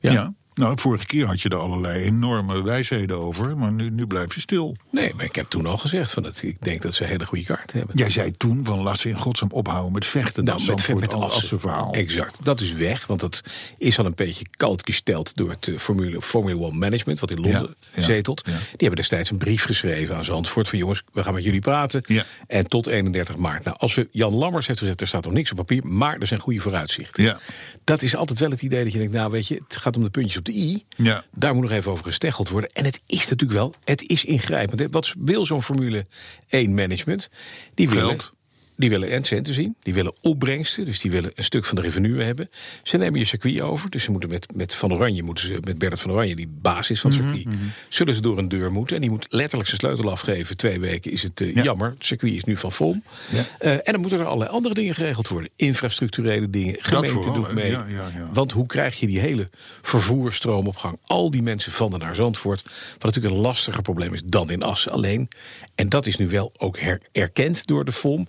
Ja. Nou, vorige keer had je er allerlei enorme wijsheden over. Maar nu, nu blijf je stil. Nee, maar ik heb toen al gezegd van dat ik denk dat ze een hele goede kaart hebben. Jij zei toen van laat ze in godsnaam ophouden met vechten. dat Nou, met, met al Assen. Verhaal. Exact. Dat is weg, want dat is al een beetje koud gesteld door het eh, Formule, Formule 1 Management, wat in Londen Ja, ja, zetelt. ja. Die hebben destijds een brief geschreven aan Zandvoort van jongens, we gaan met jullie praten. Ja. En tot 31 maart. Nou, als we Jan Lammers heeft gezegd, er staat nog niks op papier, maar er zijn goede vooruitzichten. Ja. Dat is altijd wel het idee dat je denkt, nou weet je, het gaat om de puntjes op de i. Ja. Daar moet nog even over gesteggeld worden. En het is natuurlijk wel, het is ingrijpend. Wat wil zo'n Formule 1 management? Die Geld. Die willen en centen zien. Die willen opbrengsten. Dus die willen een stuk van de revenue hebben. Ze nemen je circuit over. Dus ze moeten met, met Van Oranje, moeten ze, met Bernard van Oranje, die basis van het Mhm, circuit, zullen ze door een deur moeten. En die moet letterlijk zijn sleutel afgeven. Twee weken is het eh, Ja. jammer. Het circuit is nu van. Ja. Eh, en dan moeten er allerlei andere dingen geregeld worden. Infrastructurele dingen. Gemeente doet mee. Ja. Want hoe krijg je die hele vervoerstroom op gang? Al die mensen van en naar Zandvoort. Wat natuurlijk een lastiger probleem is dan in Assen alleen. En dat is nu wel ook her- erkend door de FOM.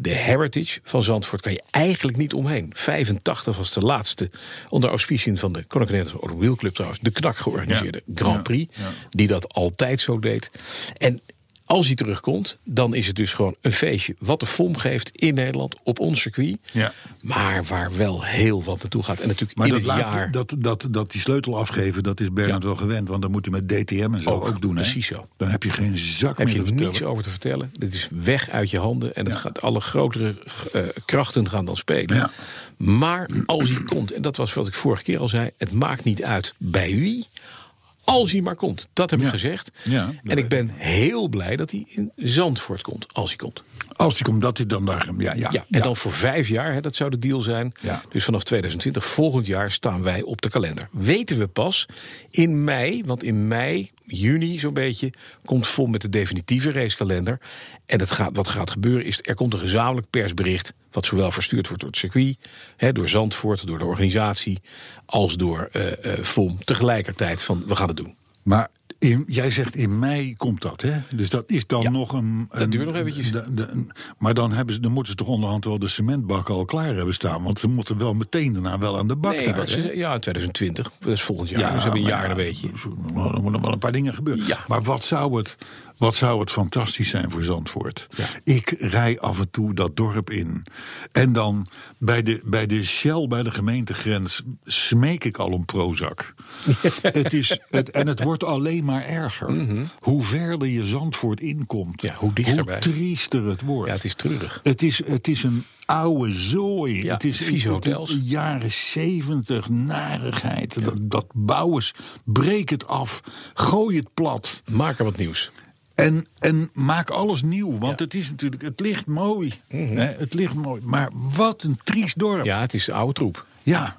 De heritage van Zandvoort kan je eigenlijk niet omheen. 85 was de laatste onder auspiciën van de Koninklijke Nederlandse Automobielclub trouwens. De knak georganiseerde Grand Prix. Die dat altijd zo deed. En als hij terugkomt, dan is het dus gewoon een feestje. Wat de FOM geeft in Nederland op ons circuit. Ja. Maar waar wel heel wat naartoe gaat. En natuurlijk Maar in dat, het laat- jaar. dat, dat, dat die sleutel afgeven, dat is Bernard Ja. wel gewend. Want dan moet hij met DTM en zo ook, Ook, doen. hè? precies zo. Dan heb je geen zak heb meer je te vertellen. niets over te vertellen. Dit is weg uit je handen. En het Ja. gaat, alle grotere eh, krachten gaan dan spelen. Ja. Maar als hij komt, en dat was wat ik vorige keer al zei... het maakt niet uit bij wie, als hij maar komt. Dat heb ik Ja. gezegd. Ja, en ik ben heel blij dat hij in Zandvoort komt, als hij komt. Als hij komt, dat hij dan daar... Ja, ja, Ja, en dan voor vijf jaar, hè, dat zou de deal zijn. Dus vanaf 2020, volgend jaar, staan wij op de kalender. Weten we pas in mei, want in mei, juni zo'n beetje... komt vol met de definitieve racekalender. En het gaat, wat gaat gebeuren is, er komt een gezamenlijk persbericht... wat zowel verstuurd wordt door het circuit, hè, door Zandvoort, door de organisatie... als door FOM tegelijkertijd van, we gaan het doen. Maar in, jij zegt in mei komt dat, hè? Dus dat is dan Ja, nog een... een duurt nog eventjes. de- de- maar dan, hebben ze, dan moeten ze toch onderhand wel de cementbak al klaar hebben staan. Want ze moeten wel meteen daarna wel aan de bak Nee, daar, hè? ze, ja, in 2020, dat is volgend jaar. dus we hebben een jaar ja, en een beetje. dus Er moeten wel een paar dingen gebeuren. Ja. Maar wat zou het Wat zou het fantastisch zijn voor Zandvoort. Ja. Ik rij af en toe dat dorp in. En dan bij de, bij de Shell, bij de gemeentegrens, smeek ik al om Prozac. het is, het, en het wordt alleen maar erger. Hoe verder je Zandvoort inkomt, Mhm. Ja, hoe dichterbij. triester het wordt. Ja, het is treurig. Het is, het is een oude zooi. Ja, het is het- hotels. jaren zeventig, narigheid. Dat, dat bouwers, breek het af, gooi het plat. Maak er wat nieuws. En, en maak alles nieuw. Want het is natuurlijk, het ligt mooi. Hè, het ligt mooi. Maar wat een triest dorp. Ja, Mhm. Ja, het is de oude troep.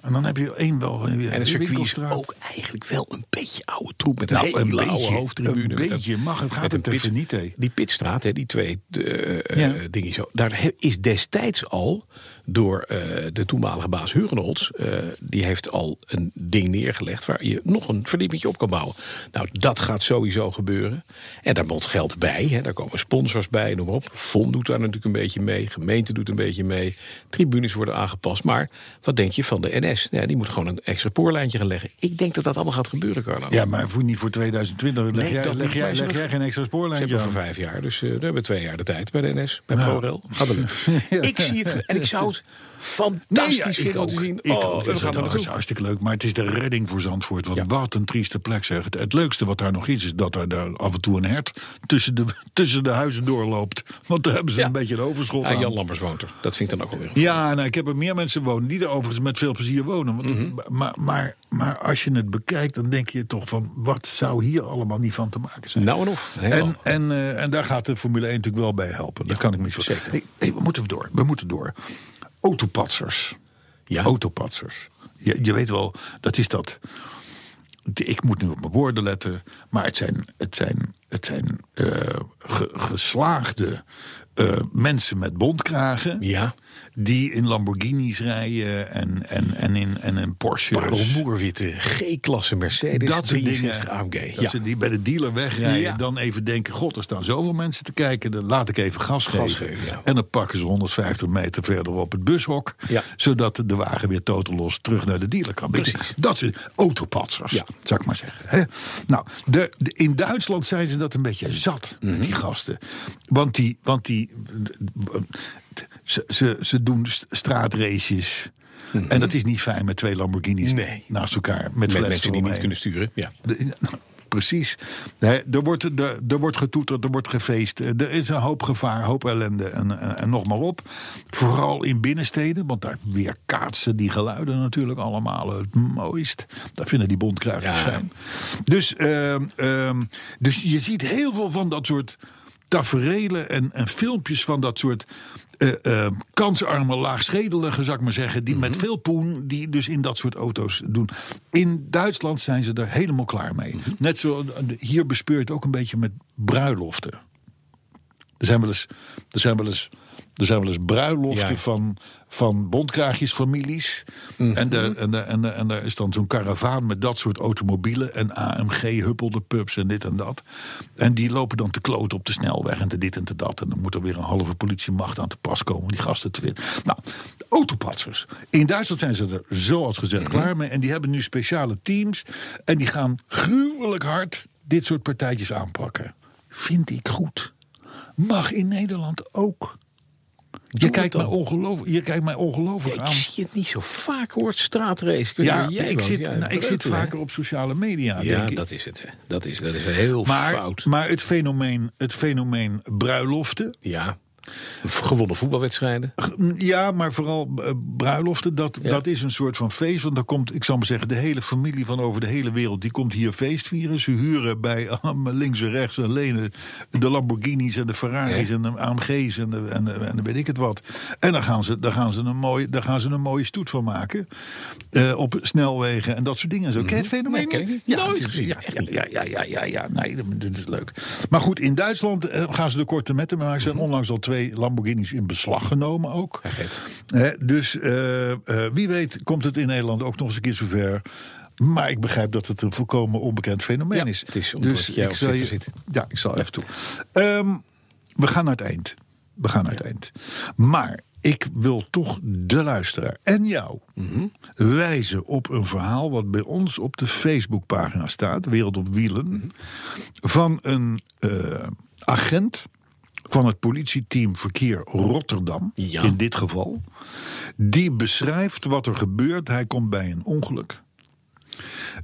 en dan heb je één wel. En het circuit is ook eigenlijk wel een beetje oude troep. Met een Nou, beetje, hoofdtribune. een beetje. Mag het- gaat het even niet, hè? Die pitstraat, hè, die twee de, Ja. dingen zo. Daar he- is destijds al door eh, de toenmalige baas Hugenholz... eh, die heeft al een ding neergelegd... waar je nog een verdiepingje op kan bouwen. Nou, dat gaat sowieso gebeuren. En daar moet geld bij. Hè. Daar komen sponsors bij, noem maar op. Fond doet daar natuurlijk een beetje mee. Gemeente doet een beetje mee. Tribunes worden aangepast. Maar wat denk je van de NS? Ja, die moet gewoon een extra spoorlijntje gaan leggen. Ik denk dat dat allemaal gaat gebeuren, Carlo. Ja, maar voor, niet voor 2020. Leg, Nee, jij, leg, jij, ze leg hebben- jij geen extra Ze spoorlijntje hebben aan? voor vijf jaar, dus eh we hebben twee jaar de tijd bij de NS, bij Nou. ProRail. Gaat lukken. Ik zie het en ik zou het fantastisch ja, ik vinden om te zien. Ik oh, Dat is, gaan hartstikke leuk. Maar het is de redding voor Zandvoort. Want Ja. wat een trieste plek zeg. Het, het leukste wat daar nog is, is dat er daar af en toe een hert tussen de, tussen de huizen doorloopt. Want daar hebben ze Ja. een beetje een overschot Ah, aan. Jan Lammers woont er. Dat vind ik dan ook wel weer. Ja, nou, ik heb er meer mensen wonen die er overigens met veel plezier wonen. Want, Mhm. maar, maar, maar als je het bekijkt, dan denk je toch van... wat zou hier allemaal niet van te maken zijn? Nou en of. En, en, eh, en daar gaat de Formule 1 natuurlijk wel bij helpen. Dat kan ik me. Hey, hey, we moeten door. We moeten door. Autopatsers. Ja. Autopatsers. Je, je weet wel, dat is dat. Ik moet nu op mijn woorden letten. Maar het zijn, het zijn, het zijn eh, ge- geslaagde eh, mensen met bontkragen. Ja. Die in Lamborghinis rijden en, en, en, in, en in Porsches. Parelmoerwitte G-klasse Mercedes dat soort 63 dingen. AMG. Dat Ja. ze die bij de dealer wegrijden. Ja. Dan even denken: God, er staan zoveel mensen te kijken. Dan laat ik even gas, geven. geven, ja. En dan pakken ze 150 meter verder op het bushok. Zodat de wagen weer totalos terug naar de dealer kan. Je, Precies. Dat zijn autopatsers, Ja. zou ik maar zeggen. Nou, de, de- in Duitsland zijn ze dat een beetje zat, Mhm. met die gasten. Want die. Want die ze, ze, ze doen st- straatraces. En dat is niet fijn met twee Lamborghinis Mhm. Nee. naast elkaar. Met, Met mensen die niet kunnen sturen. Ja. De- nou, precies. Nee, er, wordt, er, er wordt getoeterd, er wordt gefeest. eh, Er is een hoop gevaar, hoop ellende en, en, en nog maar op. Vooral in binnensteden, want daar weerkaatsen die geluiden natuurlijk allemaal het mooist. Dat vinden die bondkruigers Ja. fijn. Dus, ehm, ehm, dus je ziet heel veel van dat soort taferelen en, en filmpjes van dat soort eh, eh, kansarme, laagschedelige, zou ik maar zeggen, die met veel poen, die dus in dat soort auto's doen. In Duitsland zijn ze er helemaal klaar mee. Net zo, hier bespeur je het ook een beetje met bruiloften. Er zijn wel eens, er zijn wel eens, er zijn wel eens bruiloften Ja. van, van bondkraagjesfamilies. En, daar, en, daar, en, daar, en daar is dan zo'n karavaan met dat soort automobielen. En AMG, huppelde pubs en dit en dat. En die lopen dan te kloten op de snelweg en te dit en te dat. En dan moet er weer een halve politiemacht aan te pas komen om die gasten te vinden. Nou, autopatsers. In Duitsland zijn ze er zoals gezegd klaar mee. En die hebben nu speciale teams. En die gaan gruwelijk hard dit soort partijtjes aanpakken. Vind ik goed. Mag in Nederland ook. Je kijkt, mij ongelooflijk, je kijkt mij ongelooflijk Ja, aan. ik zie het niet zo vaak hoort straatrace. Ik Ja, jij ik woont. zit, Ja, nou, ik zit vaker op sociale media, Ja, denk ik. dat is het. Hè. Dat is, dat is heel maar, fout. maar het fenomeen, het fenomeen bruiloften. Ja. Gewonnen voetbalwedstrijden. Ja, maar vooral eh, bruiloften, dat, Ja. dat is een soort van feest. Want dan komt, ik zal maar zeggen, de hele familie van over de hele wereld... die komt hier feest vieren. Ze huren bij allemaal links en rechts en lenen de Lamborghinis en de Ferraris... Ja. en de AMG's en, de, en, de- en de weet ik het wat. En dan gaan ze, daar gaan ze, een, mooi, daar gaan ze een mooie stoet van maken. eh, op snelwegen en dat soort dingen. Zo. Ken je het fenomeen? Nee, ik. Ja, Nooit gezien. Ja, ja, ja, ja, ja. Nee, dat- dit is leuk. Maar goed, in Duitsland eh, gaan ze de korte metten maken. Er zijn onlangs al twee Lamborghinis in beslag genomen ook. Ja, dus eh, eh, wie weet komt het in Nederland ook nog eens een keer zover. Maar ik begrijp dat het een volkomen onbekend fenomeen Ja, is. het is dus ik zal je- zit. Ja, ik zal even toe. Ehm, we gaan naar het eind. We gaan naar het eind. Maar ik wil toch de luisteraar en jou Mhm. wijzen op een verhaal wat bij ons op de Facebookpagina staat, Wereld op Wielen, Mhm. van een, eh, agent van het politieteam Verkeer Rotterdam, Ja. in dit geval, die beschrijft wat er gebeurt. Hij komt bij een ongeluk.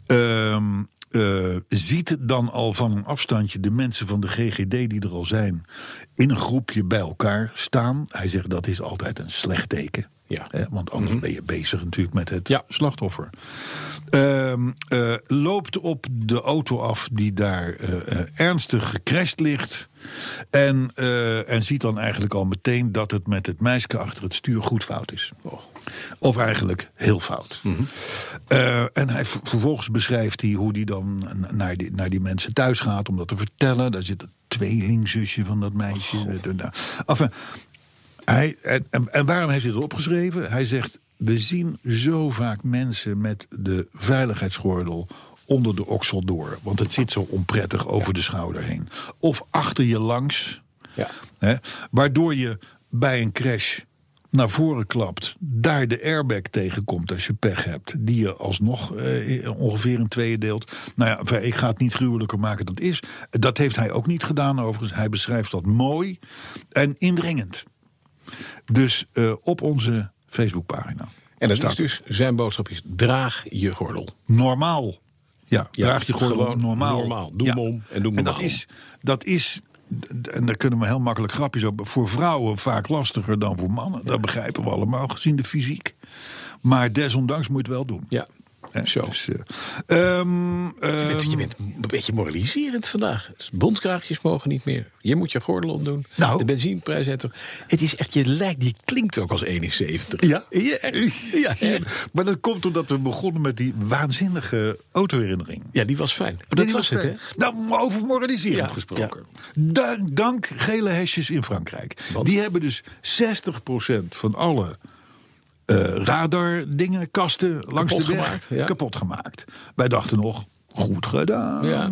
Ehm, eh, ziet dan al van een afstandje de mensen van de GGD die er al zijn in een groepje bij elkaar staan. Hij zegt dat is altijd een slecht teken. Ja. Want anders ben je bezig natuurlijk met het Ja. slachtoffer. Ehm, eh, loopt op de auto af die daar eh, eh, ernstig gecrashed ligt. En, en ziet dan eigenlijk al meteen dat het met het meisje achter het stuur goed fout is. Oh. Of eigenlijk heel fout. Eh, en hij, vervolgens beschrijft hij hoe hij dan naar die, naar die mensen thuis gaat om dat te vertellen. Daar zit het tweelingzusje van dat meisje. Nou, enfin, hij, en, en, waarom heeft hij het opgeschreven? Hij zegt: We zien zo vaak mensen met de veiligheidsgordel onder de oksel door. Want het zit zo onprettig over de schouder heen. Of achter je langs. Ja. Hè, waardoor je bij een crash naar voren klapt, daar de airbag tegenkomt als je pech hebt, die je alsnog eh, ongeveer in tweeën deelt. Nou ja, ik ga het niet gruwelijker maken dan het is. Dat heeft hij ook niet gedaan overigens. Hij beschrijft dat mooi en indringend. Dus eh, op onze Facebookpagina. En dat is dus zijn boodschap is: draag je gordel. normaal. Ja, Ja, draag je gordel normaal. normaal. Doe hem om en doe hem En dat is, dat is, en daar kunnen we heel makkelijk grapjes over. Voor vrouwen vaak lastiger dan voor mannen. Dat begrijpen we allemaal, gezien de fysiek. Maar desondanks moet je het wel doen. Ja, zo. Dus, eh, ehm, Je bent, je ehm, bent een beetje moraliserend vandaag. Dus Bondkraagjes mogen niet meer. Je moet je gordel omdoen. Nou. De benzineprijs heeft toch. Het is echt, je lijkt, je klinkt ook als 71. Ja? Ja, echt. ja, maar dat komt omdat we begonnen met die waanzinnige autoherinnering. Ja, die was fijn. Oh, Die dat was het, hè? Nou, over moraliserend gesproken. Dank, dank gele hesjes in Frankrijk. Want? Die hebben dus 60% van alle eh radardingen, kasten langs Kapot de weg gemaakt, ja. kapot gemaakt. Wij dachten nog. Goed gedaan. Ja.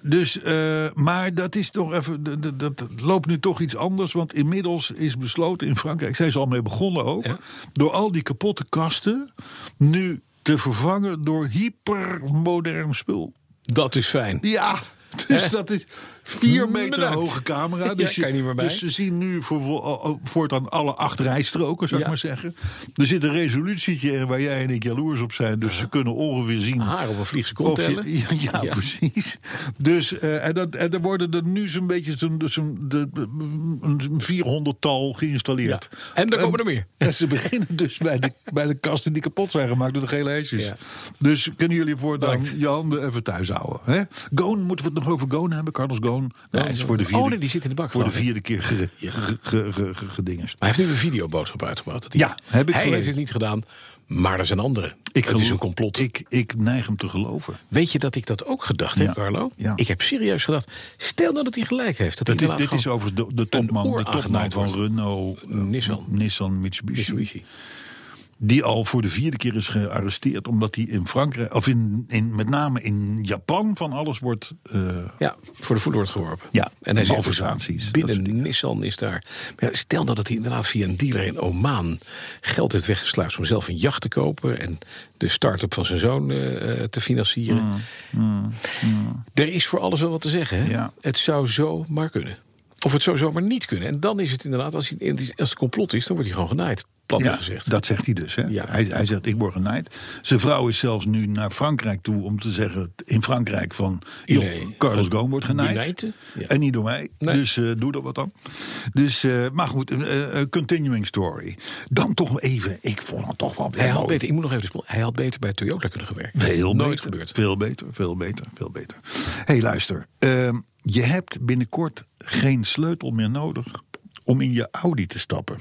Dus, eh, maar dat is toch even. Dat, dat- loopt nu toch iets anders. Want inmiddels is besloten in Frankrijk. Zijn ze al mee begonnen ook. Ja. Door al die kapotte kasten. nu te vervangen door hypermodern spul. Dat is fijn. Ja, dus dat is vier meter Bedankt. hoge camera. Dus, je niet meer bij. dus ze zien nu voor, voor, voortaan alle acht rijstroken, zou Ja. ik maar zeggen. Er zit een resolutietje in waar jij en ik jaloers op zijn. Dus ze kunnen ongeveer zien... Haar op een vliegse kont Of je- tellen. ja, precies. Dus, eh, en, dat, en er worden er nu zo'n beetje zo'n, zo'n, een 400-tal geïnstalleerd. En er komen er meer. En ze beginnen dus bij de, bij de kasten die kapot zijn gemaakt door de gele hesjes. Ja. Dus kunnen jullie voortaan je handen even thuis houden. Hè? Goon, moeten we het nog over Goon hebben? Carlos Goon? Nee, is voor de vierde, Oh, nee, die zit in de bak, Voor de vierde keer ge, ge, ge, ge- ge- gedingest. Maar hij heeft nu een videoboodschap uitgebracht. dat hij- Ja, heb ik Hij gelezen. heeft het niet gedaan, maar er zijn anderen. Ik het is een complot. Ik, ik neig hem te geloven. Weet je dat ik dat ook gedacht heb. Carlo? Ja. Ik heb serieus gedacht. Stel nou dat hij gelijk heeft. Dat, Dat hij is, dit is over de, de topman, de topman van. Renault, eh, Nissan. Nissan Mitsubishi. Die al voor de vierde keer is gearresteerd. Omdat hij in Frankrijk, of in, in, met name in Japan, van alles wordt. eh, Ja, voor de voet wordt geworpen. Ja, en hij dus, malversaties, binnen. Nissan is daar. Maar ja, stel nou dat hij inderdaad via een dealer in Oman geld heeft weggesluist om zelf een jacht te kopen en de start-up van zijn zoon eh, eh, te financieren. Er is voor alles wel wat te zeggen. Hè? Mm, Ja. Het zou zo maar kunnen. Of het zou zomaar niet kunnen. En dan is het inderdaad, als, hij, als het complot is, dan wordt hij gewoon genaaid. Plat ja, gezegd. dat zegt hij dus. Hè? Ja. Hij, hij zegt, ik word genaaid. Zijn vrouw is zelfs nu naar Frankrijk toe om te zeggen... in Frankrijk van, Nee. Carlos Ghosn wordt genaaid. Ja. En niet door mij. Nee. Dus eh, doe er wat dan. Dus, eh, maar goed, eh, continuing story. Dan toch even, ik vond het toch wel Hij had beter, ik moet nog even hij had beter bij Toyota kunnen gewerkt. Veel Nooit beter, gebeurd. Veel beter, veel beter, veel beter. Hé, hey, luister. ehm, je hebt binnenkort geen sleutel meer nodig om in je Audi te stappen.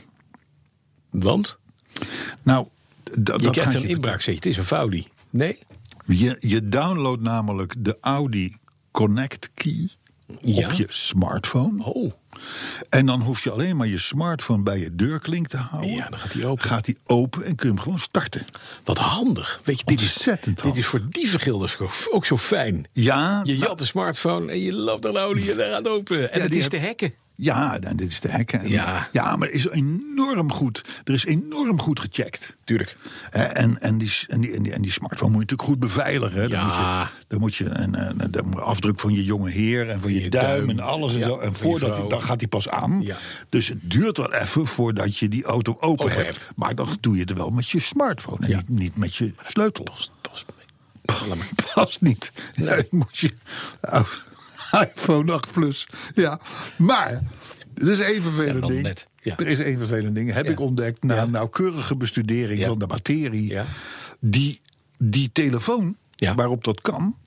Want Nou, dat je krijgt een je inbraakzetje. Het is een Faudi. Nee? Je, je downloadt namelijk de Audi Connect Key Ja. op je smartphone. Oh, En dan hoef je alleen maar je smartphone bij je deurklink te houden. Ja, dan gaat hij open. Gaat hij open en kun je hem gewoon starten. wat handig. Weet je, dit is, Ontzettend dit handig. is voor dievengilders ook zo fijn. Ja, Je nou, jat de smartphone en je loopt naar de Audi en daar gaat open. En Ja, het die is te hacken. Ja, dan, dit is de hekken. Ja. ja, maar er is enorm goed. Er is enorm goed gecheckt. Tuurlijk. En, en, die, en, die, en, die, en die smartphone moet je natuurlijk goed beveiligen. hè. Dan Ja. moet je, dan moet je afdruk van je jonge heer en van je, Je duim, duim. en alles en Ja, zo. En voordat hij, dan gaat hij pas aan. Ja. Dus het duurt wel even voordat je die auto open, Open hebt. hebt. Maar dan doe je het wel met je smartphone en niet, niet met je sleutel. Pas, pas. Past niet. Nee. moet je, oh, iPhone 8 Plus. Ja, maar er is één vervelend ding. net, ja. Er is één vervelend ding. Heb Ja. ik ontdekt na Ja. nauwkeurige bestudering Ja. van de materie. Die, die telefoon waarop dat kan,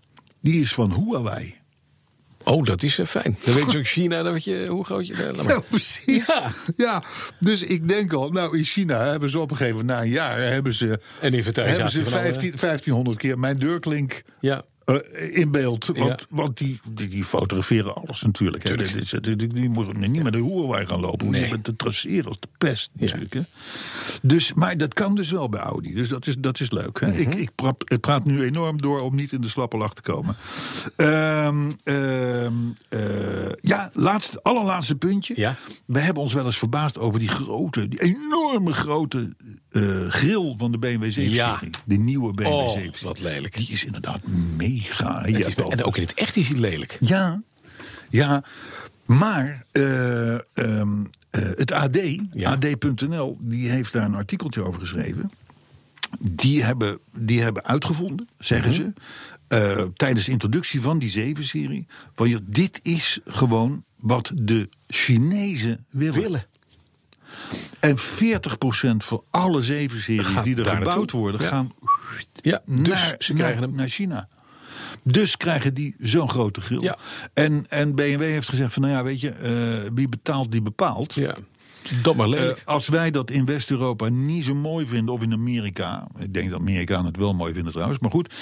die is van Huawei. Oh, dat is eh, fijn. Dan weet je ook China, dan weet je hoe groot je... Nou, precies. Ja. Ja. dus ik denk al, nou in China hebben ze op een gegeven moment, na een jaar, hebben ze, En hebben ze van alle- 15, 1500 keer mijn deurklink Ja. Eh, in beeld. Want, Ja. want die, die, die fotograferen alles natuurlijk. hè. Tuurlijk. Dit is- die, die, die moeten niet met de Huawei gaan lopen. Nee. Je bent te traceren als de pest Ja. natuurlijk. Hè. Dus, maar dat kan dus wel bij Audi. Dus dat is, dat is leuk. Hè. Mhm. ik, ik, praat, nu enorm door om niet in de slappe lach te komen. Ehm, ehm, eh, ja, laatste, allerlaatste puntje. Ja. We hebben ons wel eens verbaasd over die grote, die enorme grote eh, grill van de BMW 7-serie. Ja. De nieuwe BMW Oh, 7 wat lelijk. Die is inderdaad mega. Is- en ook in het echt is hij lelijk. Ja, ja. Maar eh, ehm, eh, het AD, Ja. AD.nl, die heeft daar een artikeltje over geschreven. Die hebben, die hebben uitgevonden, zeggen Mhm. ze, eh, tijdens de introductie van die 7-serie. Van dit is gewoon wat de Chinezen willen. Willen. En 40% van alle 7-series Gaat die er gebouwd naartoe. worden, Ja. gaan Ja, dus naar, ze krijgen naar, hem. naar China. Dus krijgen die zo'n grote grill. Ja. En, en BMW heeft gezegd van, nou ja, weet je, eh, wie betaalt, die bepaalt. Ja. Dat maar Eh, als wij dat in West-Europa niet zo mooi vinden, of in Amerika, ik denk dat Amerikanen het wel mooi vinden trouwens, maar goed,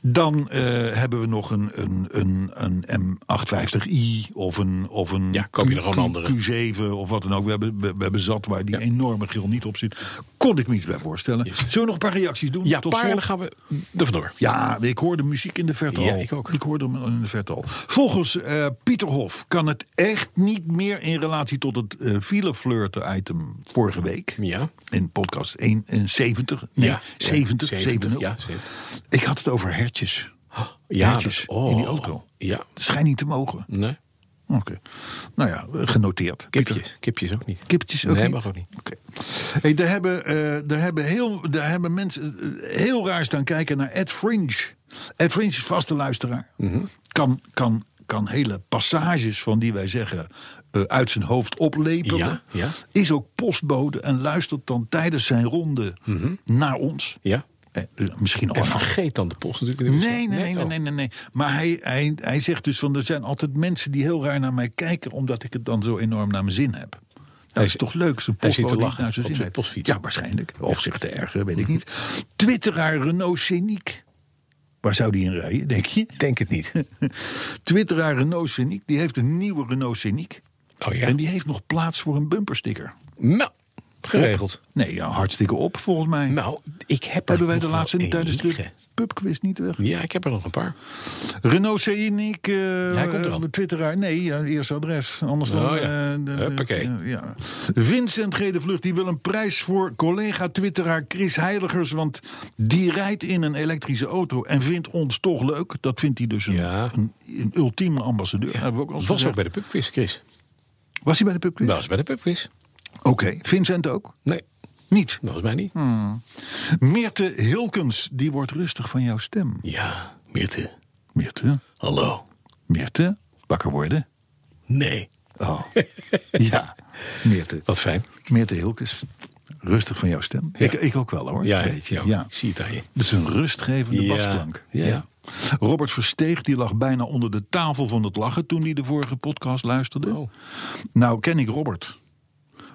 dan eh, hebben we nog een, een, een, een M850i of een, of een Ja, koop je er gewoon Q- andere. Q7 of wat dan ook. We hebben, we, we hebben zat waar die enorme grill niet op zit. Kon ik me iets bij voorstellen. Zullen we nog een paar reacties doen? ja, Tot paar, gaan we er vandoor. Ja, ik hoorde muziek in de verte Ja, al. ik ook. Ik hoorde hem in de verte al. Volgens eh, Pieter Hof kan het echt niet meer in relatie tot het eh fileflirten item vorige week. Ja. In podcast 71. Nee, Ja, 70. 70, 70. ja, 70. Ik had het over hertjes. Ja, Hertjes dat- oh. in die auto. Ja. Dat schijnt niet te mogen. Nee. Oké. Nou ja, eh, genoteerd. Pieter- Kipjes. Kipjes ook niet. Kippertjes ook Nee, niet? mag ook niet. Oké. Hey, daar, hebben, eh, daar, hebben heel, daar hebben mensen eh, heel raar staan kijken naar Ed Fringe. Ed Fringe is vaste luisteraar. Mhm. kan, kan, kan hele passages van die wij zeggen eh, uit zijn hoofd oplepelen. Ja, ja. Is ook postbode en luistert dan tijdens zijn ronde naar ons. Ja. Eh, dus misschien En vergeet dan de post natuurlijk. Nee, nee, nee, nee, Oh. nee, nee, nee. Maar hij, hij, hij zegt dus van er zijn altijd mensen die heel raar naar mij kijken, omdat ik het dan zo enorm naar mijn zin heb. Nou, dat is toch leuk, te postbode lachen naar zijn zin zijn postfiets. Ja, waarschijnlijk. Of zich te ergeren, weet ik niet. Twitteraar Renault Scenic. Waar zou die in rijden, denk je? Denk het niet. Twitteraar Renault Scenic, die heeft een nieuwe Renault Scenic. Oh ja. En die heeft nog plaats voor een bumpersticker. Nou, geregeld. Nee, ja, hartstikke op volgens mij. Nou, ik heb er Hebben wij de laatste tijdens de pubquiz niet weg? Ja, ik heb er nog een paar. Renault Scenic, hij komt eraan. eh, Twitteraar. Nee, ja, eerste adres. Anders dan... Oh ja. eh, de- de- ja. Vincent Gede Vlucht, die wil een prijs voor collega-twitteraar Chris Heiligers. Want die rijdt in een elektrische auto en vindt ons toch leuk. Dat vindt hij dus een, een, een ultieme ambassadeur. Hebben we ook al Was gezegd. ook bij de pubquiz, Chris. Was hij bij de pubquiz? Was bij de pubquiz. Oké, Vincent ook? Nee, Niet. volgens mij niet. Hm. Meerte Hilkens, die wordt rustig van jouw stem. Ja, Meerte. Meerte, Hallo. Meerte, wakker worden. Nee. Oh, ja, Meerte. Wat fijn. Meerte Hilkes. Rustig van jouw stem. Ik, ik ook wel hoor. Ja, weet je. ja. Ja. ik zie het aan je. Dat is een rustgevende Ja, basklank. ja. Robert Versteeg die lag bijna onder de tafel van het lachen toen hij de vorige podcast luisterde. Oh. Nou ken ik Robert.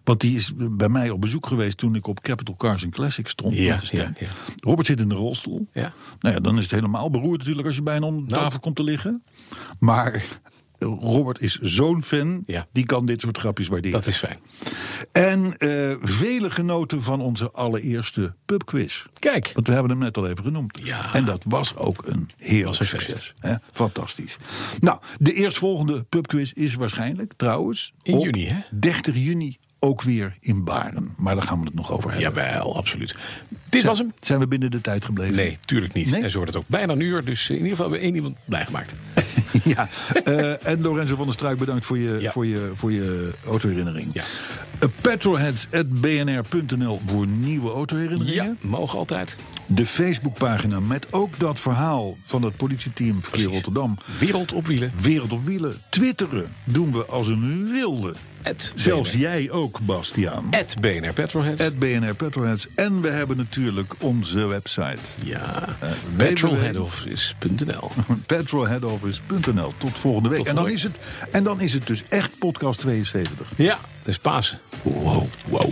Want die is bij mij op bezoek geweest toen ik op Capital Cars and Classics stond. Ja, ja, ja. Robert zit in de rolstoel. Ja. Nou ja, dan is het helemaal beroerd natuurlijk als je bijna onder de Nou. tafel komt te liggen. Maar Robert is zo'n fan, Ja. die kan dit soort grapjes waarderen. Dat is fijn. En eh, vele genoten van onze allereerste pubquiz. Kijk. Want we hebben hem net al even genoemd. Ja. En dat was ook een heerlijk een succes. Hè? Fantastisch. Nou, de eerstvolgende pubquiz is waarschijnlijk trouwens In op juni, hè? 30 juni ook weer in Baren. Maar daar gaan we het nog over hebben. Jawel, absoluut. Dit was hem. Zijn we binnen de tijd gebleven? Nee, tuurlijk niet. Nee? En zo wordt het ook bijna een uur. Dus in ieder geval hebben we één iemand blij gemaakt. ja. Eh, en Lorenzo van der Struik, bedankt voor je, Ja. voor je, voor je autoherinnering. Ja. Uh, Petrolheads.bnr.nl voor nieuwe autoherinneringen. Ja, mogen altijd. De Facebookpagina met ook dat verhaal van het politieteam Verkeer. Rotterdam. Wereld op wielen. Wereld op wielen. Twitteren doen we als een wilde. Zelfs BNR. jij ook, Bastiaan. Het BNR Petrolheads. Het BNR Petrolheads. En we hebben natuurlijk onze website. ja, Eh, petrolheadoffice.nl. Petrolheadoffice.nl. Tot volgende week. Tot en, dan is het, en dan is het dus echt podcast 72. Ja, dat is Pasen. Wow, wow.